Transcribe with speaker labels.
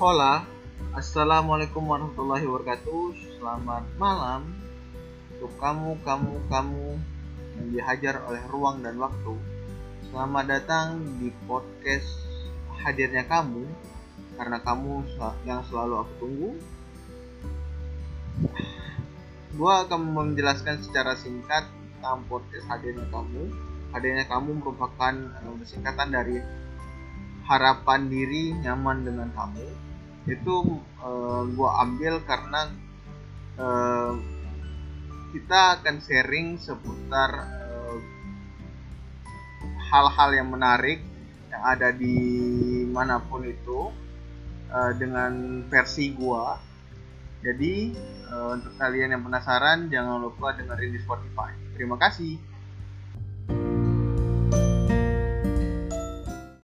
Speaker 1: Hola, Assalamualaikum warahmatullahi wabarakatuh. Selamat malam untuk kamu, kamu, kamu yang dihajar oleh ruang dan waktu. Selamat datang di podcast hadirnya kamu karena kamu yang selalu aku tunggu. Gua akan menjelaskan secara singkat tentang podcast hadirnya kamu. Hadirnya kamu merupakan uh, singkatan dari harapan diri nyaman dengan kamu itu uh, gue ambil karena uh, kita akan sharing seputar hal-hal uh, yang menarik yang ada di mana pun itu uh, dengan versi gue jadi uh, untuk kalian yang penasaran jangan lupa dengerin di Spotify. Terima kasih